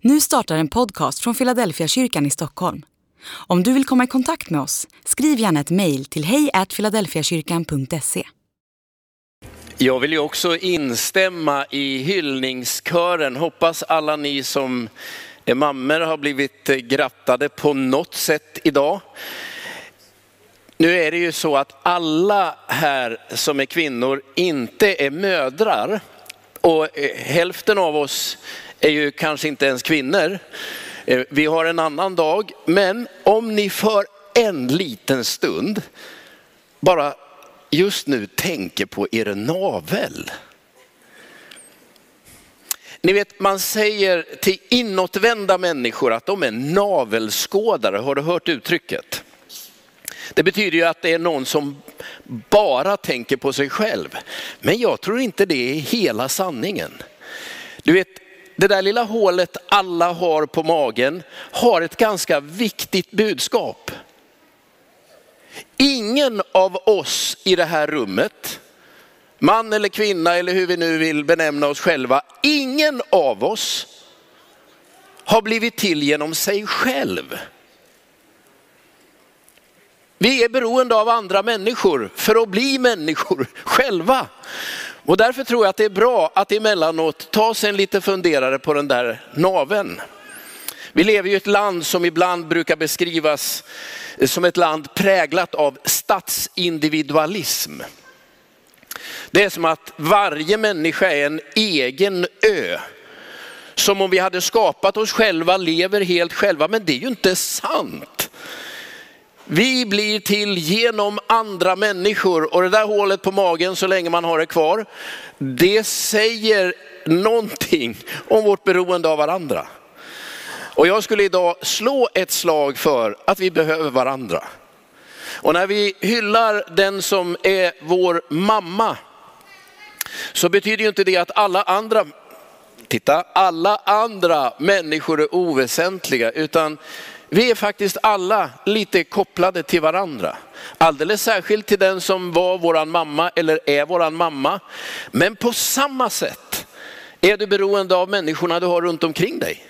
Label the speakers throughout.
Speaker 1: Nu startar en podcast från Philadelphia kyrkan i Stockholm. Om du vill komma i kontakt med oss, skriv gärna ett mejl till hejfiladelfiakyrkan.se.
Speaker 2: Jag vill ju också instämma i hyllningskören. Hoppas alla ni som är mammor har blivit eh, grattade på något sätt idag. Nu är det ju så att alla här som är kvinnor inte är mödrar. Och eh, hälften av oss är ju kanske inte ens kvinnor. Eh, vi har en annan dag, men om ni för en liten stund bara just nu tänker på er navel. Ni vet, man säger till inåtvända människor att de är navelskådare. Har du hört uttrycket? Det betyder ju att det är någon som bara tänker på sig själv. Men jag tror inte det är hela sanningen. Du vet, det där lilla hålet alla har på magen har ett ganska viktigt budskap. Ingen av oss i det här rummet, man eller kvinna eller hur vi nu vill benämna oss själva, ingen av oss har blivit till genom sig själv. Vi är beroende av andra människor för att bli människor själva. Och därför tror jag att det är bra att emellanåt ta sig en liten funderare på den där naven. Vi lever i ett land som ibland brukar beskrivas som ett land präglat av statsindividualism. Det är som att varje människa är en egen ö. Som om vi hade skapat oss själva, lever helt själva, men det är ju inte sant. Vi blir till genom andra människor och det där hålet på magen så länge man har det kvar, det säger någonting om vårt beroende av varandra. Och jag skulle idag slå ett slag för att vi behöver varandra. Och när vi hyllar den som är vår mamma så betyder ju inte det att alla andra, titta, alla andra människor är oväsentliga utan vi är faktiskt alla lite kopplade till varandra. Alldeles särskilt till den som var våran mamma eller är våran mamma. Men på samma sätt är du beroende av människorna du har runt omkring dig.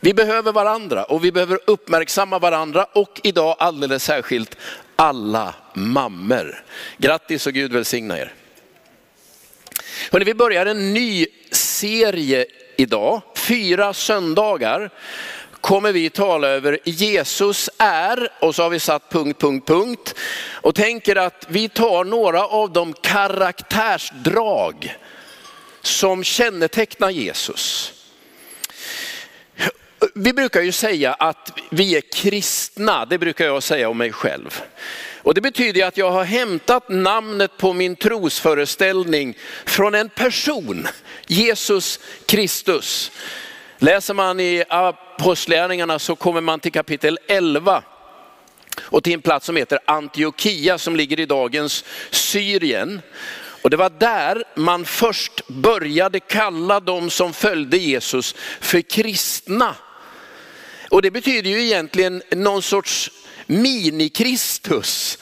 Speaker 2: Vi behöver varandra och vi behöver uppmärksamma varandra och idag alldeles särskilt alla mammor. Grattis och Gud välsigna er. Hörrni, vi börjar en ny serie idag, fyra söndagar kommer vi tala över Jesus är, och så har vi satt punkt, punkt, punkt. Och tänker att vi tar några av de karaktärsdrag som kännetecknar Jesus. Vi brukar ju säga att vi är kristna, det brukar jag säga om mig själv. Och det betyder att jag har hämtat namnet på min trosföreställning från en person, Jesus Kristus. Läser man i Apostlagärningarna så kommer man till kapitel 11 och till en plats som heter Antiochia som ligger i dagens Syrien. Och det var där man först började kalla de som följde Jesus för kristna. Och det betyder ju egentligen någon sorts mini-Kristus.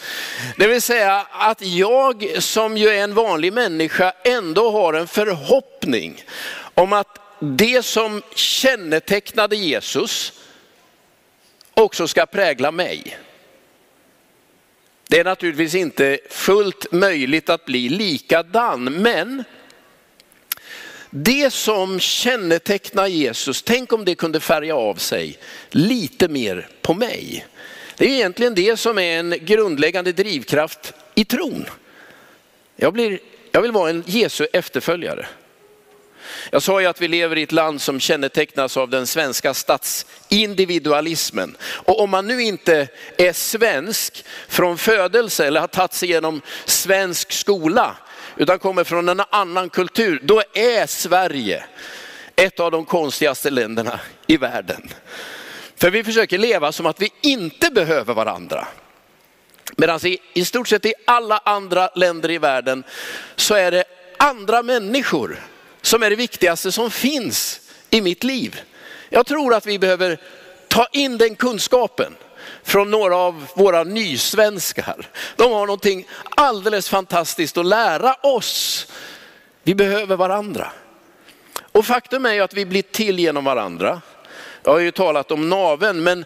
Speaker 2: Det vill säga att jag som ju är en vanlig människa ändå har en förhoppning om att det som kännetecknade Jesus också ska prägla mig. Det är naturligtvis inte fullt möjligt att bli likadan, men det som kännetecknar Jesus, tänk om det kunde färga av sig lite mer på mig. Det är egentligen det som är en grundläggande drivkraft i tron. Jag, blir, jag vill vara en Jesu efterföljare. Jag sa ju att vi lever i ett land som kännetecknas av den svenska statsindividualismen. Och om man nu inte är svensk från födelse eller har tagit sig igenom svensk skola, utan kommer från en annan kultur, då är Sverige ett av de konstigaste länderna i världen. För vi försöker leva som att vi inte behöver varandra. Medan i, i stort sett i alla andra länder i världen så är det andra människor som är det viktigaste som finns i mitt liv. Jag tror att vi behöver ta in den kunskapen från några av våra nysvenskar. De har någonting alldeles fantastiskt att lära oss. Vi behöver varandra. Och faktum är ju att vi blir till genom varandra. Jag har ju talat om naven, men,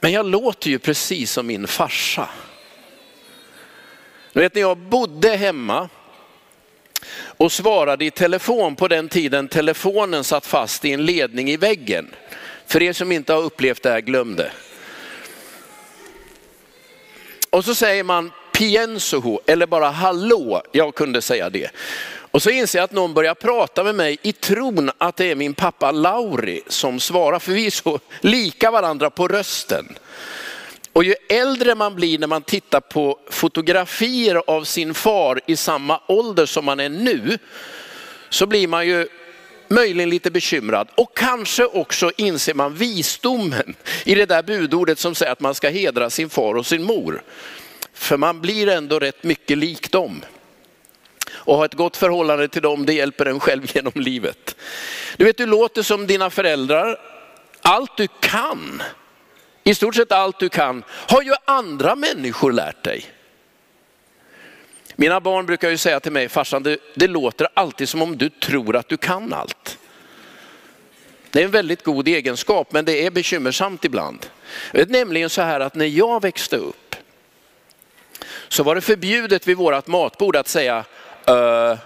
Speaker 2: men jag låter ju precis som min farsa. Du vet när jag bodde hemma och svarade i telefon på den tiden telefonen satt fast i en ledning i väggen. För er som inte har upplevt det här, glöm det. Och så säger man piensoho eller bara hallå, jag kunde säga det. Och så inser jag att någon börjar prata med mig i tron att det är min pappa Lauri som svarar, för vi är så lika varandra på rösten. Och ju äldre man blir när man tittar på fotografier av sin far i samma ålder som man är nu, så blir man ju möjligen lite bekymrad. Och kanske också inser man visdomen i det där budordet som säger att man ska hedra sin far och sin mor. För man blir ändå rätt mycket lik dem. Och ha ett gott förhållande till dem, det hjälper en själv genom livet. Du vet, du låter som dina föräldrar. Allt du kan, i stort sett allt du kan, har ju andra människor lärt dig. Mina barn brukar ju säga till mig, farsan det, det låter alltid som om du tror att du kan allt. Det är en väldigt god egenskap, men det är bekymmersamt ibland. Det är nämligen så här att när jag växte upp så var det förbjudet vid vårat matbord att säga äh,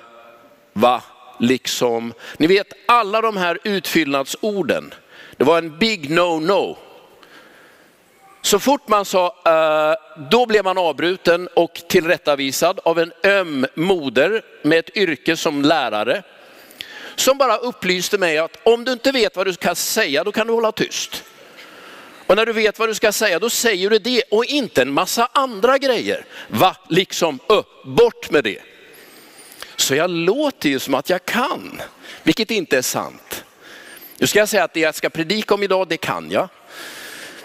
Speaker 2: va, liksom. Ni vet alla de här utfyllnadsorden. Det var en big no-no. Så fort man sa, uh, då blev man avbruten och tillrättavisad av en öm moder med ett yrke som lärare. Som bara upplyste mig att om du inte vet vad du ska säga, då kan du hålla tyst. Och när du vet vad du ska säga, då säger du det och inte en massa andra grejer. Va, liksom, uh, bort med det. Så jag låter ju som att jag kan, vilket inte är sant. Nu ska jag säga att det jag ska predika om idag, det kan jag.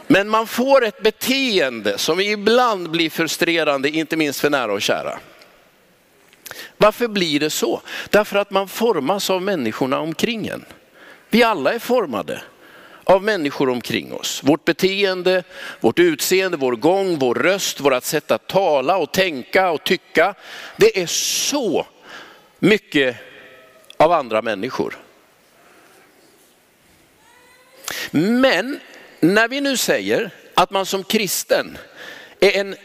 Speaker 2: Men man får ett beteende som ibland blir frustrerande, inte minst för nära och kära. Varför blir det så? Därför att man formas av människorna omkring en. Vi alla är formade av människor omkring oss. Vårt beteende, vårt utseende, vår gång, vår röst, vårt sätt att tala och tänka och tycka. Det är så mycket av andra människor. Men när vi nu säger att man som kristen är en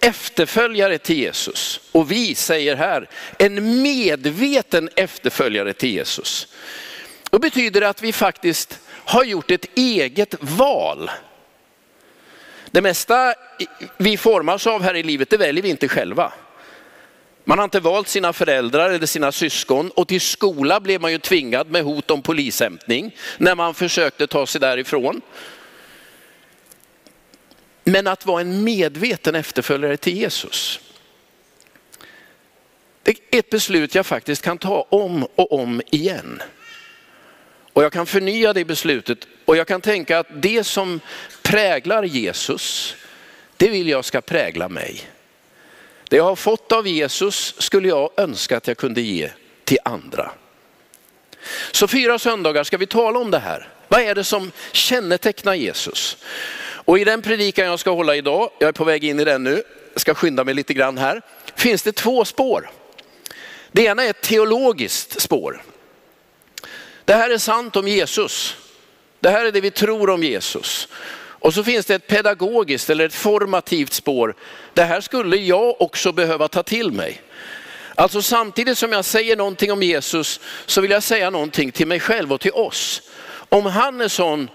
Speaker 2: efterföljare till Jesus och vi säger här en medveten efterföljare till Jesus. Då betyder det att vi faktiskt har gjort ett eget val. Det mesta vi formas av här i livet, det väljer vi inte själva. Man har inte valt sina föräldrar eller sina syskon och till skola blev man ju tvingad med hot om polishämtning när man försökte ta sig därifrån. Men att vara en medveten efterföljare till Jesus. Det är ett beslut jag faktiskt kan ta om och om igen. Och jag kan förnya det beslutet och jag kan tänka att det som präglar Jesus, det vill jag ska prägla mig. Det jag har fått av Jesus skulle jag önska att jag kunde ge till andra. Så fyra söndagar ska vi tala om det här. Vad är det som kännetecknar Jesus? Och i den predikan jag ska hålla idag, jag är på väg in i den nu, jag ska skynda mig lite grann här, finns det två spår. Det ena är ett teologiskt spår. Det här är sant om Jesus. Det här är det vi tror om Jesus. Och så finns det ett pedagogiskt eller ett formativt spår. Det här skulle jag också behöva ta till mig. Alltså samtidigt som jag säger någonting om Jesus så vill jag säga någonting till mig själv och till oss. Om han är sån,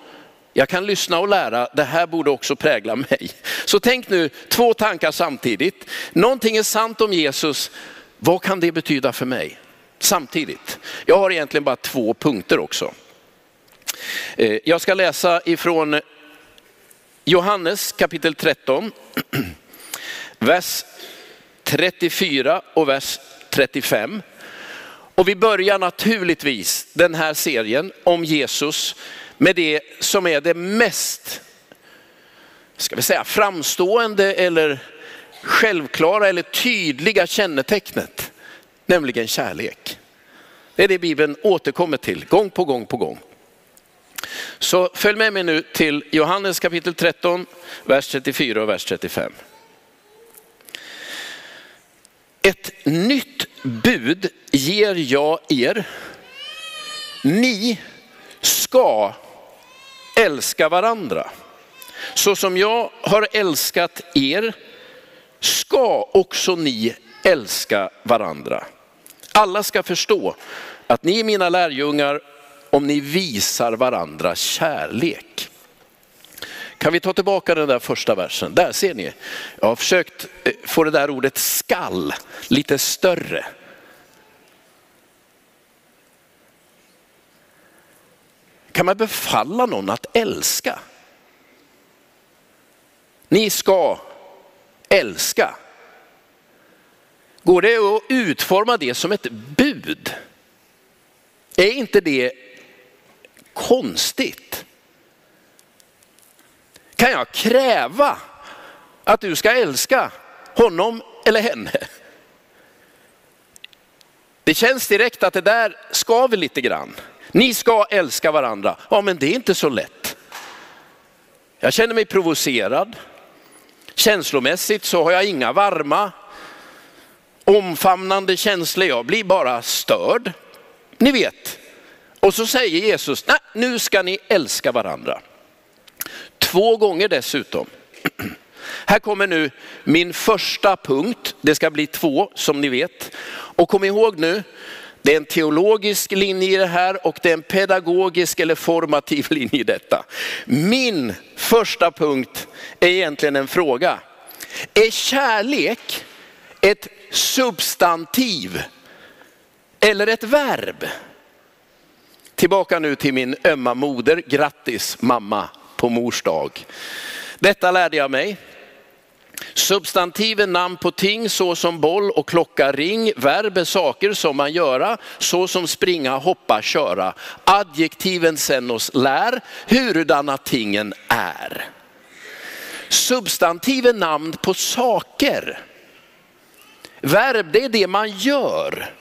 Speaker 2: jag kan lyssna och lära, det här borde också prägla mig. Så tänk nu två tankar samtidigt. Någonting är sant om Jesus, vad kan det betyda för mig? Samtidigt. Jag har egentligen bara två punkter också. Eh, jag ska läsa ifrån Johannes kapitel 13, vers 34 och vers 35. Och vi börjar naturligtvis den här serien om Jesus med det som är det mest, ska vi säga framstående eller självklara eller tydliga kännetecknet, nämligen kärlek. Det är det Bibeln återkommer till gång på gång på gång. Så följ med mig nu till Johannes kapitel 13, vers 34 och vers 35. Ett nytt bud ger jag er. Ni ska älska varandra. Så som jag har älskat er ska också ni älska varandra. Alla ska förstå att ni är mina lärjungar om ni visar varandra kärlek. Kan vi ta tillbaka den där första versen? Där ser ni. Jag har försökt eh, få det där ordet skall lite större. Kan man befalla någon att älska? Ni ska älska. Går det att utforma det som ett bud? Är inte det konstigt? Kan jag kräva att du ska älska honom eller henne? Det känns direkt att det där skaver lite grann. Ni ska älska varandra. Ja, men det är inte så lätt. Jag känner mig provocerad. Känslomässigt så har jag inga varma, omfamnande känslor. Jag blir bara störd. Ni vet. Och så säger Jesus, nej, nu ska ni älska varandra. Två gånger dessutom. Här kommer nu min första punkt. Det ska bli två som ni vet. Och kom ihåg nu, det är en teologisk linje i det här och det är en pedagogisk eller formativ linje i detta. Min första punkt är egentligen en fråga. Är kärlek ett substantiv eller ett verb? Tillbaka nu till min ömma moder. Grattis mamma på mors dag. Detta lärde jag mig. Substantiven namn på ting såsom boll och klocka, ring, verb är saker som man göra, såsom springa, hoppa, köra. Adjektiven sen oss lär hurudana tingen är. Substantiven namn på saker. Verb det är det man gör.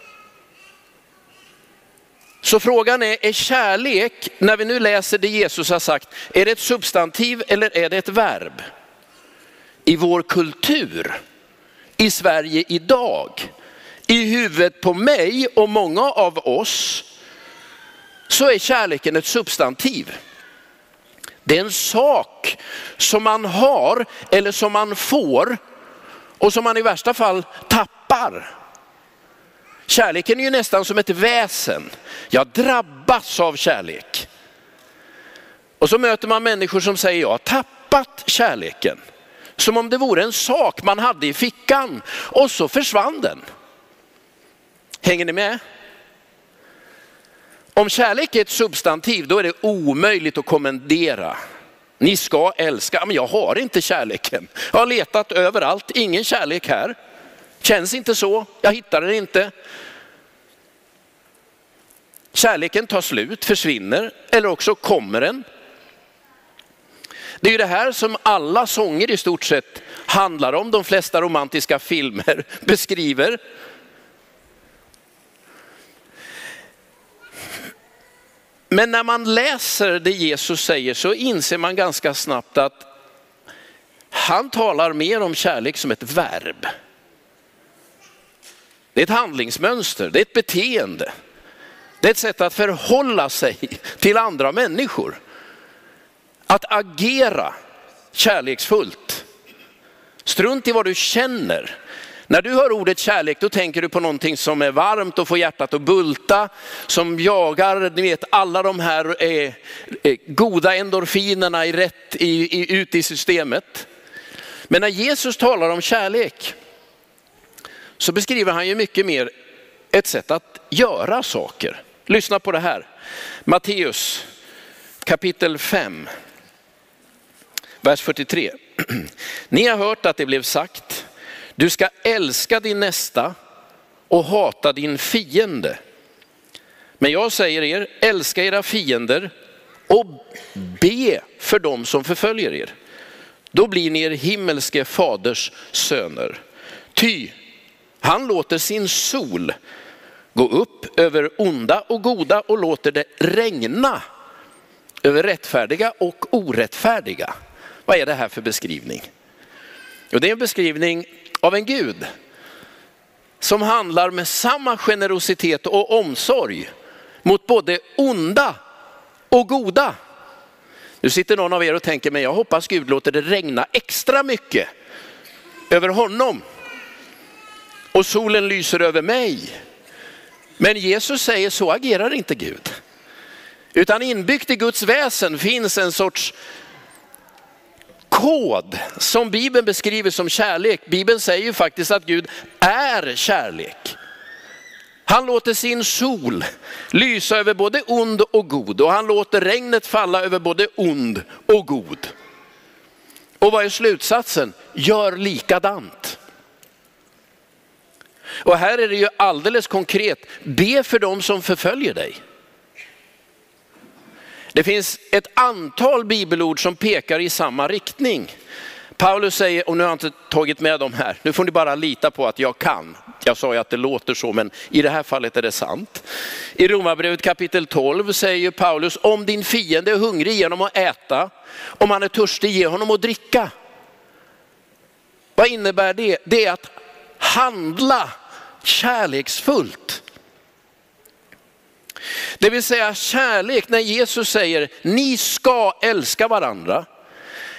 Speaker 2: Så frågan är, är kärlek, när vi nu läser det Jesus har sagt, är det ett substantiv eller är det ett verb? I vår kultur, i Sverige idag, i huvudet på mig och många av oss, så är kärleken ett substantiv. Det är en sak som man har eller som man får och som man i värsta fall tappar. Kärleken är ju nästan som ett väsen. Jag drabbas av kärlek. Och så möter man människor som säger jag har tappat kärleken. Som om det vore en sak man hade i fickan och så försvann den. Hänger ni med? Om kärlek är ett substantiv då är det omöjligt att kommendera. Ni ska älska, men jag har inte kärleken. Jag har letat överallt, ingen kärlek här. Känns inte så, jag hittar den inte. Kärleken tar slut, försvinner eller också kommer den. Det är ju det här som alla sånger i stort sett handlar om, de flesta romantiska filmer beskriver. Men när man läser det Jesus säger så inser man ganska snabbt att han talar mer om kärlek som ett verb. Det är ett handlingsmönster, det är ett beteende. Det är ett sätt att förhålla sig till andra människor. Att agera kärleksfullt. Strunt i vad du känner. När du hör ordet kärlek då tänker du på någonting som är varmt och får hjärtat att bulta, som jagar, ni vet alla de här eh, eh goda endorfinerna i rätt i, i, ut i systemet. Men när Jesus talar om kärlek så beskriver han ju mycket mer ett sätt att göra saker. Lyssna på det här. Matteus kapitel 5, vers 43. Ni har hört att det blev sagt, du ska älska din nästa och hata din fiende. Men jag säger er, älska era fiender och be för dem som förföljer er. Då blir ni er himmelske faders söner. Ty han låter sin sol gå upp över onda och goda och låter det regna över rättfärdiga och orättfärdiga. Vad är det här för beskrivning? Jo, det är en beskrivning av en Gud som handlar med samma generositet och omsorg mot både onda och goda. Nu sitter någon av er och tänker, men jag hoppas Gud låter det regna extra mycket över honom. Och solen lyser över mig. Men Jesus säger, så agerar inte Gud. Utan inbyggt i Guds väsen finns en sorts kod som Bibeln beskriver som kärlek. Bibeln säger ju faktiskt att Gud är kärlek. Han låter sin sol lysa över både ond och god och han låter regnet falla över både ond och god. Och vad är slutsatsen? Gör likadant. Och här är det ju alldeles konkret, be för dem som förföljer dig. Det finns ett antal bibelord som pekar i samma riktning. Paulus säger, och nu har jag inte tagit med dem här, nu får ni bara lita på att jag kan. Jag sa ju att det låter så, men i det här fallet är det sant. I Romarbrevet kapitel 12 säger Paulus, om din fiende är hungrig genom att äta, om han är törstig ge honom att dricka. Vad innebär det? Det är att handla kärleksfullt. Det vill säga kärlek, när Jesus säger ni ska älska varandra,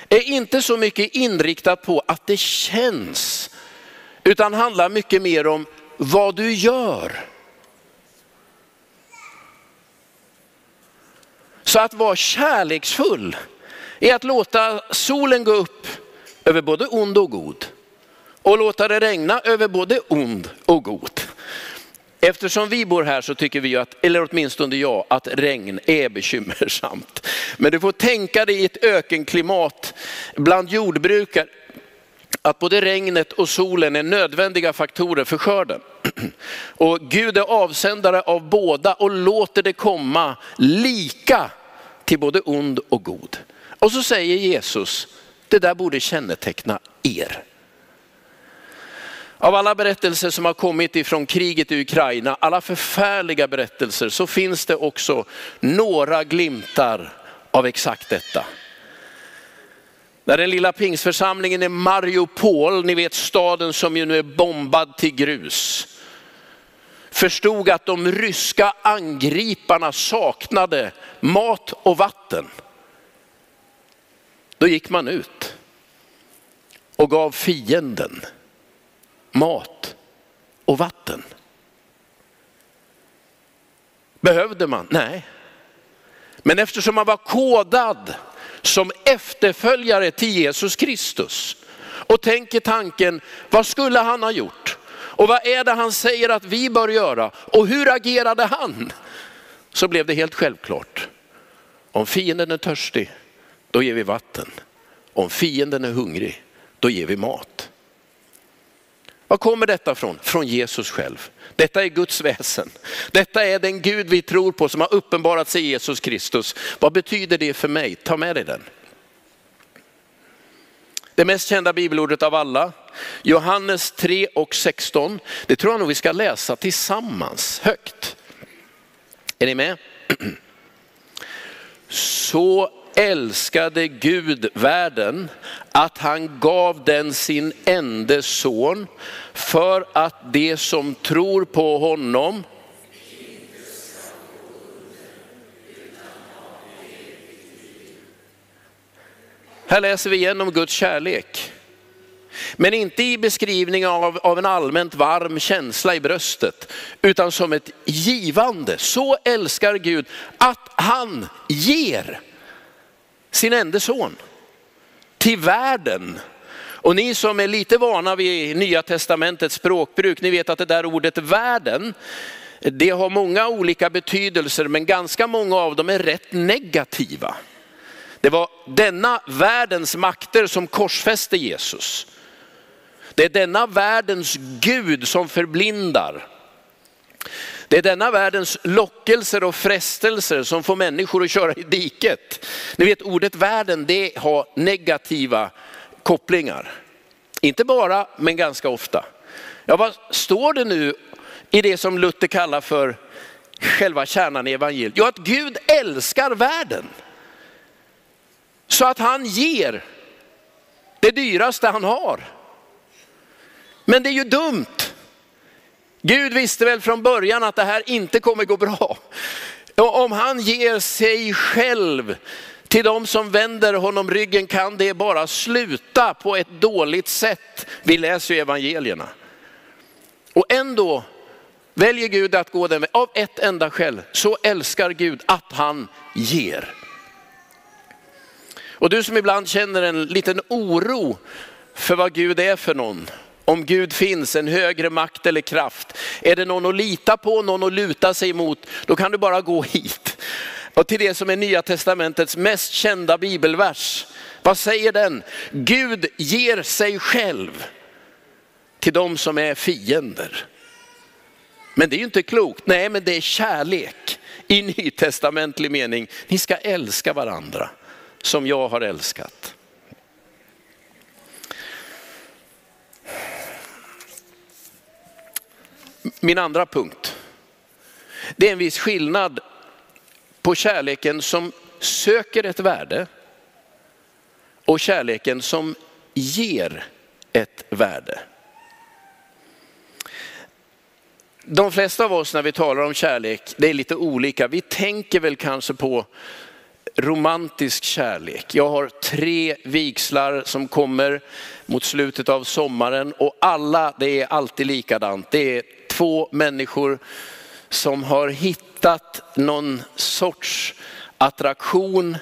Speaker 2: är inte så mycket inriktat på att det känns, utan handlar mycket mer om vad du gör. Så att vara kärleksfull är att låta solen gå upp över både ond och god och låta det regna över både ond och god. Eftersom vi bor här så tycker vi, att, eller åtminstone jag, att regn är bekymmersamt. Men du får tänka dig i ett ökenklimat bland jordbrukare, att både regnet och solen är nödvändiga faktorer för skörden. Och Gud är avsändare av båda och låter det komma lika till både ond och god. Och så säger Jesus, det där borde känneteckna er. Av alla berättelser som har kommit ifrån kriget i Ukraina, alla förfärliga berättelser, så finns det också några glimtar av exakt detta. När den lilla pingsförsamlingen i Mariupol, ni vet staden som ju nu är bombad till grus, förstod att de ryska angriparna saknade mat och vatten. Då gick man ut och gav fienden mat och vatten. Behövde man? Nej. Men eftersom man var kodad som efterföljare till Jesus Kristus och tänker tanken, vad skulle han ha gjort? Och vad är det han säger att vi bör göra? Och hur agerade han? Så blev det helt självklart. Om fienden är törstig, då ger vi vatten. Om fienden är hungrig, då ger vi mat. Var kommer detta från? Från Jesus själv. Detta är Guds väsen. Detta är den Gud vi tror på som har uppenbarat sig i Jesus Kristus. Vad betyder det för mig? Ta med dig den. Det mest kända bibelordet av alla, Johannes 3 och 16. Det tror jag nog vi ska läsa tillsammans högt. Är ni med? Så älskade Gud världen att han gav den sin enda son för att de som tror på honom Här läser vi igen om Guds kärlek. Men inte i beskrivning av, av en allmänt varm känsla i bröstet, utan som ett givande. Så älskar Gud att han ger sin enda son till världen. Och ni som är lite vana vid nya testamentets språkbruk, ni vet att det där ordet världen, det har många olika betydelser men ganska många av dem är rätt negativa. Det var denna världens makter som korsfäste Jesus. Det är denna världens Gud som förblindar. Det är denna världens lockelser och frestelser som får människor att köra i diket. Ni vet ordet världen, det har negativa kopplingar. Inte bara, men ganska ofta. Ja, vad står det nu i det som Luther kallar för själva kärnan i evangeliet? Jo, att Gud älskar världen. Så att han ger det dyraste han har. Men det är ju dumt Gud visste väl från början att det här inte kommer gå bra. Om han ger sig själv till de som vänder honom ryggen kan det bara sluta på ett dåligt sätt. Vi läser ju evangelierna. Och ändå väljer Gud att gå den vägen av ett enda skäl. Så älskar Gud att han ger. Och du som ibland känner en liten oro för vad Gud är för någon. Om Gud finns, en högre makt eller kraft. Är det någon att lita på, någon att luta sig mot, då kan du bara gå hit. Och till det som är Nya Testamentets mest kända bibelvers. Vad säger den? Gud ger sig själv till de som är fiender. Men det är ju inte klokt. Nej, men det är kärlek i nytestamentlig mening. Ni ska älska varandra som jag har älskat. Min andra punkt. Det är en viss skillnad på kärleken som söker ett värde och kärleken som ger ett värde. De flesta av oss när vi talar om kärlek, det är lite olika. Vi tänker väl kanske på romantisk kärlek. Jag har tre vigslar som kommer mot slutet av sommaren och alla, det är alltid likadant. Det är två människor som har hittat någon sorts attraktion,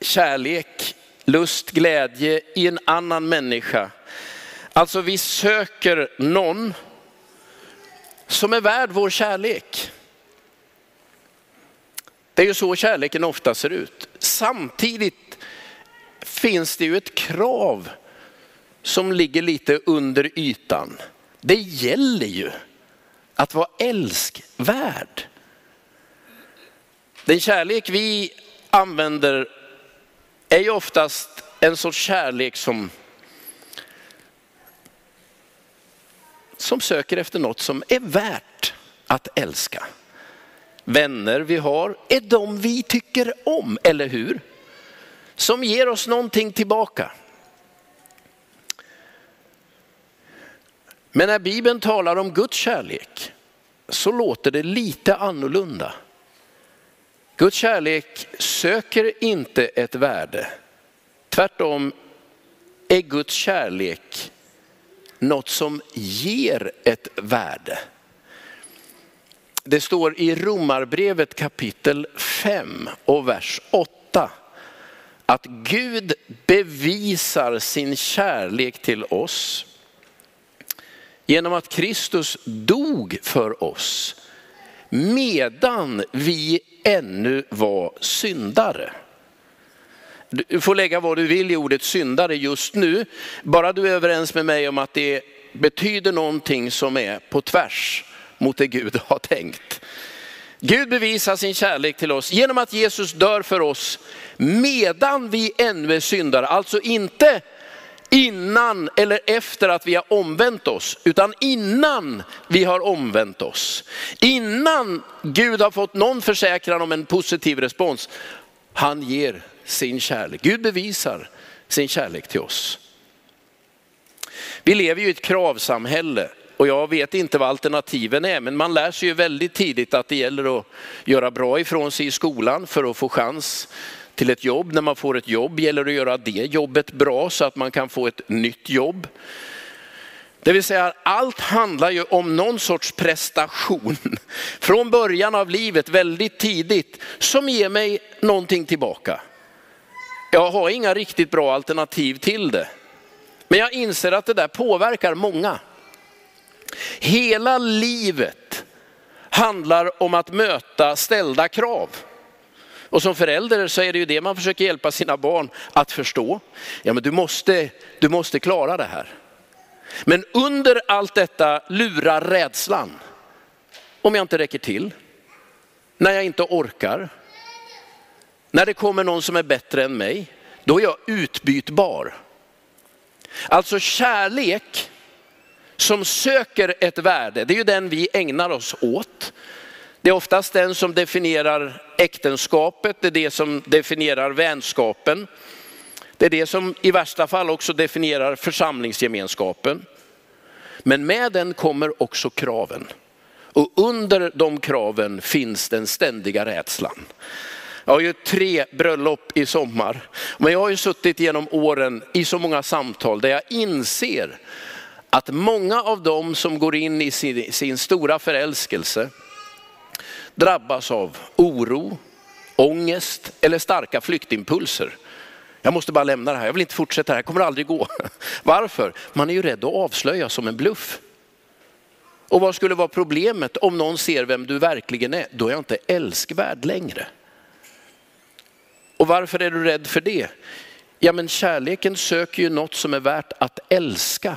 Speaker 2: kärlek, lust, glädje i en annan människa. Alltså vi söker någon som är värd vår kärlek. Det är ju så kärleken ofta ser ut. Samtidigt finns det ju ett krav som ligger lite under ytan. Det gäller ju att vara älskvärd. Den kärlek vi använder är ju oftast en sorts kärlek som, som söker efter något som är värt att älska. Vänner vi har är de vi tycker om, eller hur? Som ger oss någonting tillbaka. Men när Bibeln talar om Guds kärlek så låter det lite annorlunda. Guds kärlek söker inte ett värde. Tvärtom är Guds kärlek något som ger ett värde. Det står i Romarbrevet kapitel 5 och vers 8 att Gud bevisar sin kärlek till oss genom att Kristus dog för oss medan vi ännu var syndare. Du får lägga vad du vill i ordet syndare just nu, bara du är överens med mig om att det betyder någonting som är på tvärs mot det Gud har tänkt. Gud bevisar sin kärlek till oss genom att Jesus dör för oss medan vi ännu är syndare. Alltså inte innan eller efter att vi har omvänt oss, utan innan vi har omvänt oss. Innan Gud har fått någon försäkran om en positiv respons. Han ger sin kärlek. Gud bevisar sin kärlek till oss. Vi lever ju i ett kravsamhälle och jag vet inte vad alternativen är, men man lär sig ju väldigt tidigt att det gäller att göra bra ifrån sig i skolan för att få chans till ett jobb. När man får ett jobb gäller det att göra det jobbet bra så att man kan få ett nytt jobb. Det vill säga allt handlar ju om någon sorts prestation från början av livet väldigt tidigt som ger mig någonting tillbaka. Jag har inga riktigt bra alternativ till det. Men jag inser att det där påverkar många. Hela livet handlar om att möta ställda krav. Och som förälder så är det ju det man försöker hjälpa sina barn att förstå. Ja men du måste, du måste klara det här. Men under allt detta lurar rädslan. Om jag inte räcker till, när jag inte orkar, när det kommer någon som är bättre än mig, då är jag utbytbar. Alltså kärlek som söker ett värde, det är ju den vi ägnar oss åt. Det är oftast den som definierar äktenskapet, det är det som definierar vänskapen. Det är det som i värsta fall också definierar församlingsgemenskapen. Men med den kommer också kraven. Och under de kraven finns den ständiga rädslan. Jag har ju tre bröllop i sommar, men jag har ju suttit genom åren i så många samtal där jag inser att många av dem som går in i sin, sin stora förälskelse drabbas av oro, ångest eller starka flyktimpulser. Jag måste bara lämna det här, jag vill inte fortsätta det här, kommer aldrig gå. Varför? Man är ju rädd att avslöja som en bluff. Och vad skulle vara problemet om någon ser vem du verkligen är? Då är jag inte älskvärd längre. Och varför är du rädd för det? Ja men kärleken söker ju något som är värt att älska.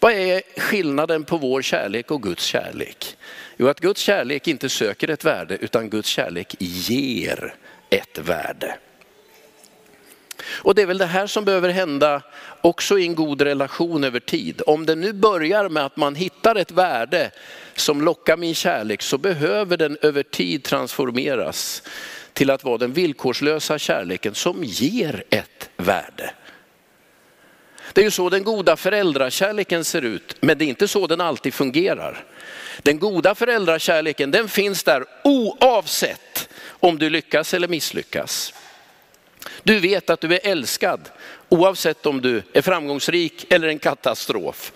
Speaker 2: Vad är skillnaden på vår kärlek och Guds kärlek? Jo, att Guds kärlek inte söker ett värde utan Guds kärlek ger ett värde. Och det är väl det här som behöver hända också i en god relation över tid. Om det nu börjar med att man hittar ett värde som lockar min kärlek så behöver den över tid transformeras till att vara den villkorslösa kärleken som ger ett värde. Det är ju så den goda föräldrakärleken ser ut, men det är inte så den alltid fungerar. Den goda föräldrakärleken den finns där oavsett om du lyckas eller misslyckas. Du vet att du är älskad oavsett om du är framgångsrik eller en katastrof.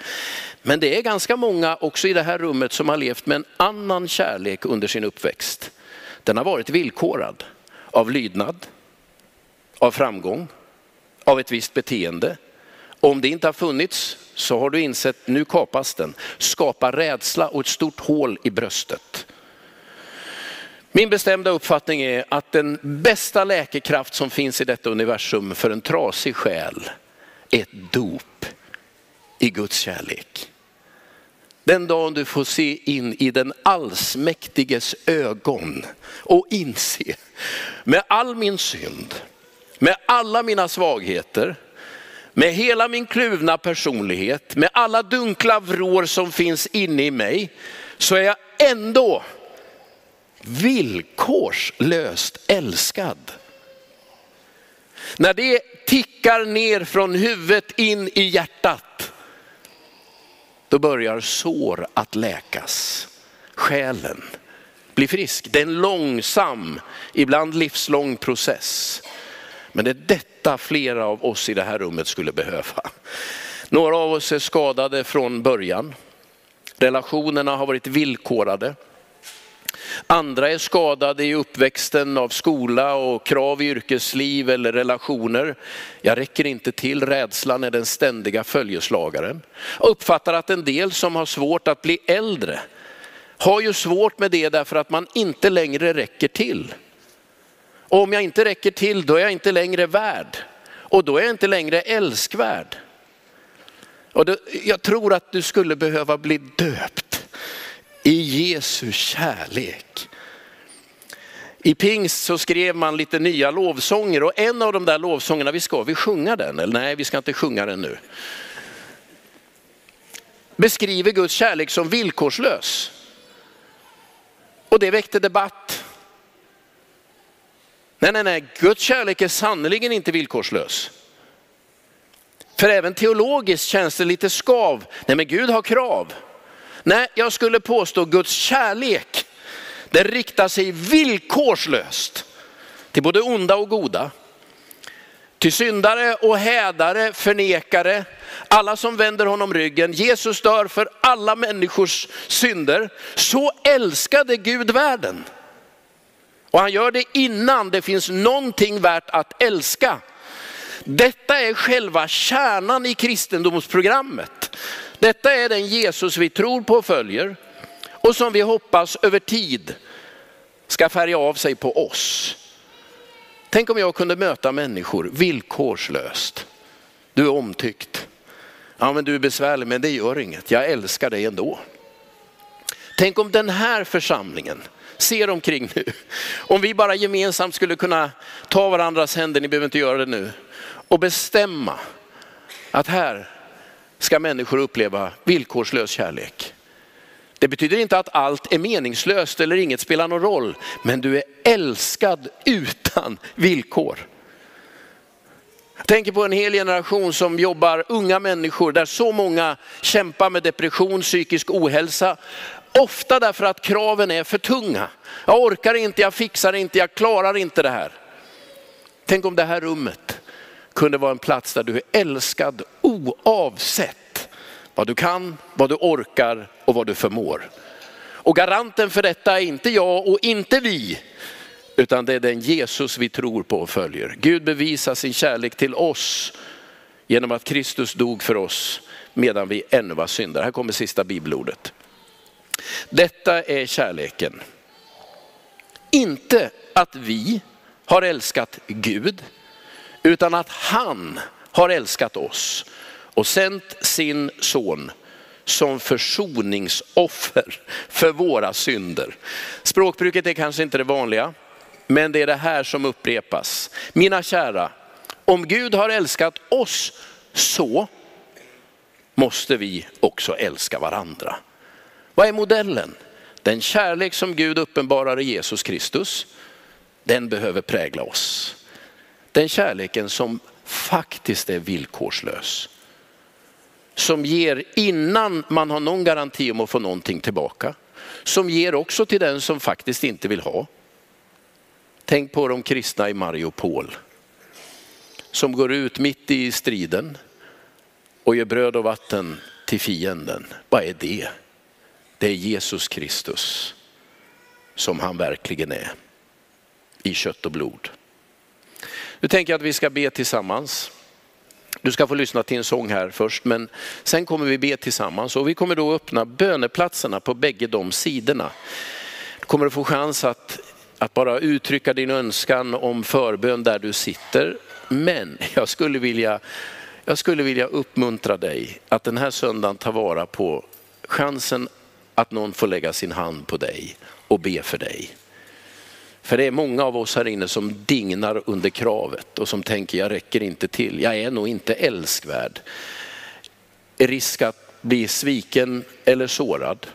Speaker 2: Men det är ganska många också i det här rummet som har levt med en annan kärlek under sin uppväxt. Den har varit villkorad av lydnad, av framgång, av ett visst beteende. Om det inte har funnits så har du insett, nu kapas den. Skapa rädsla och ett stort hål i bröstet. Min bestämda uppfattning är att den bästa läkekraft som finns i detta universum för en trasig själ är ett dop i Guds kärlek. Den dagen du får se in i den allsmäktiges ögon och inse med all min synd, med alla mina svagheter, med hela min kluvna personlighet, med alla dunkla vrår som finns inne i mig, så är jag ändå villkorslöst älskad. När det tickar ner från huvudet in i hjärtat, då börjar sår att läkas. Själen blir frisk. Det är en långsam, ibland livslång process. Men det är detta flera av oss i det här rummet skulle behöva. Några av oss är skadade från början. Relationerna har varit villkorade. Andra är skadade i uppväxten av skola och krav i yrkesliv eller relationer. Jag räcker inte till, rädslan är den ständiga följeslagaren. Jag uppfattar att en del som har svårt att bli äldre har ju svårt med det därför att man inte längre räcker till. Och om jag inte räcker till då är jag inte längre värd. Och då är jag inte längre älskvärd. Och då, jag tror att du skulle behöva bli döpt i Jesu kärlek. I pingst så skrev man lite nya lovsånger och en av de där lovsångerna, vi ska vi sjunga den? Eller nej, vi ska inte sjunga den nu. Beskriver Guds kärlek som villkorslös. Och det väckte debatt. Nej, nej, nej, Guds kärlek är sannerligen inte villkorslös. För även teologiskt känns det lite skav. Nej, men Gud har krav. Nej, jag skulle påstå Guds kärlek, den riktar sig villkorslöst till både onda och goda. Till syndare och hädare, förnekare, alla som vänder honom ryggen. Jesus dör för alla människors synder. Så älskade Gud världen. Och han gör det innan det finns någonting värt att älska. Detta är själva kärnan i kristendomsprogrammet. Detta är den Jesus vi tror på och följer och som vi hoppas över tid ska färga av sig på oss. Tänk om jag kunde möta människor villkorslöst. Du är omtyckt. Ja men du är besvärlig men det gör inget, jag älskar dig ändå. Tänk om den här församlingen ser omkring nu. Om vi bara gemensamt skulle kunna ta varandras händer, ni behöver inte göra det nu, och bestämma att här ska människor uppleva villkorslös kärlek. Det betyder inte att allt är meningslöst eller inget spelar någon roll, men du är älskad utan villkor. Jag tänker på en hel generation som jobbar, unga människor, där så många kämpar med depression, psykisk ohälsa. Ofta därför att kraven är för tunga. Jag orkar inte, jag fixar inte, jag klarar inte det här. Tänk om det här rummet kunde vara en plats där du är älskad oavsett vad du kan, vad du orkar och vad du förmår. Och garanten för detta är inte jag och inte vi, utan det är den Jesus vi tror på och följer. Gud bevisar sin kärlek till oss genom att Kristus dog för oss medan vi ännu var syndare. Här kommer sista bibelordet. Detta är kärleken. Inte att vi har älskat Gud, utan att han har älskat oss och sänt sin son som försoningsoffer för våra synder. Språkbruket är kanske inte det vanliga, men det är det här som upprepas. Mina kära, om Gud har älskat oss så måste vi också älska varandra. Vad är modellen? Den kärlek som Gud uppenbarar i Jesus Kristus, den behöver prägla oss. Den kärleken som faktiskt är villkorslös. Som ger innan man har någon garanti om att få någonting tillbaka. Som ger också till den som faktiskt inte vill ha. Tänk på de kristna i Mariupol. Som går ut mitt i striden och ger bröd och vatten till fienden. Vad är det? Det är Jesus Kristus som han verkligen är i kött och blod. Nu tänker jag att vi ska be tillsammans. Du ska få lyssna till en sång här först, men sen kommer vi be tillsammans och vi kommer då öppna böneplatserna på bägge de sidorna. Du kommer att få chans att, att bara uttrycka din önskan om förbön där du sitter. Men jag skulle vilja, jag skulle vilja uppmuntra dig att den här söndagen ta vara på chansen att någon får lägga sin hand på dig och be för dig. För det är många av oss här inne som dignar under kravet och som tänker jag räcker inte till, jag är nog inte älskvärd. Risk att bli sviken eller sårad.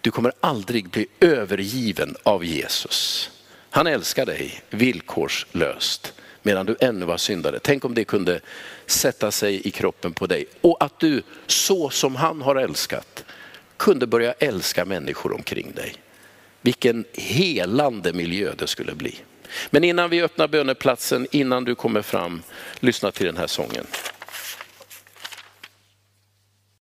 Speaker 2: Du kommer aldrig bli övergiven av Jesus. Han älskar dig villkorslöst medan du ännu var syndare. Tänk om det kunde sätta sig i kroppen på dig och att du så som han har älskat kunde börja älska människor omkring dig. Vilken helande miljö det skulle bli. Men innan vi öppnar böneplatsen, innan du kommer fram, lyssna till den här sången.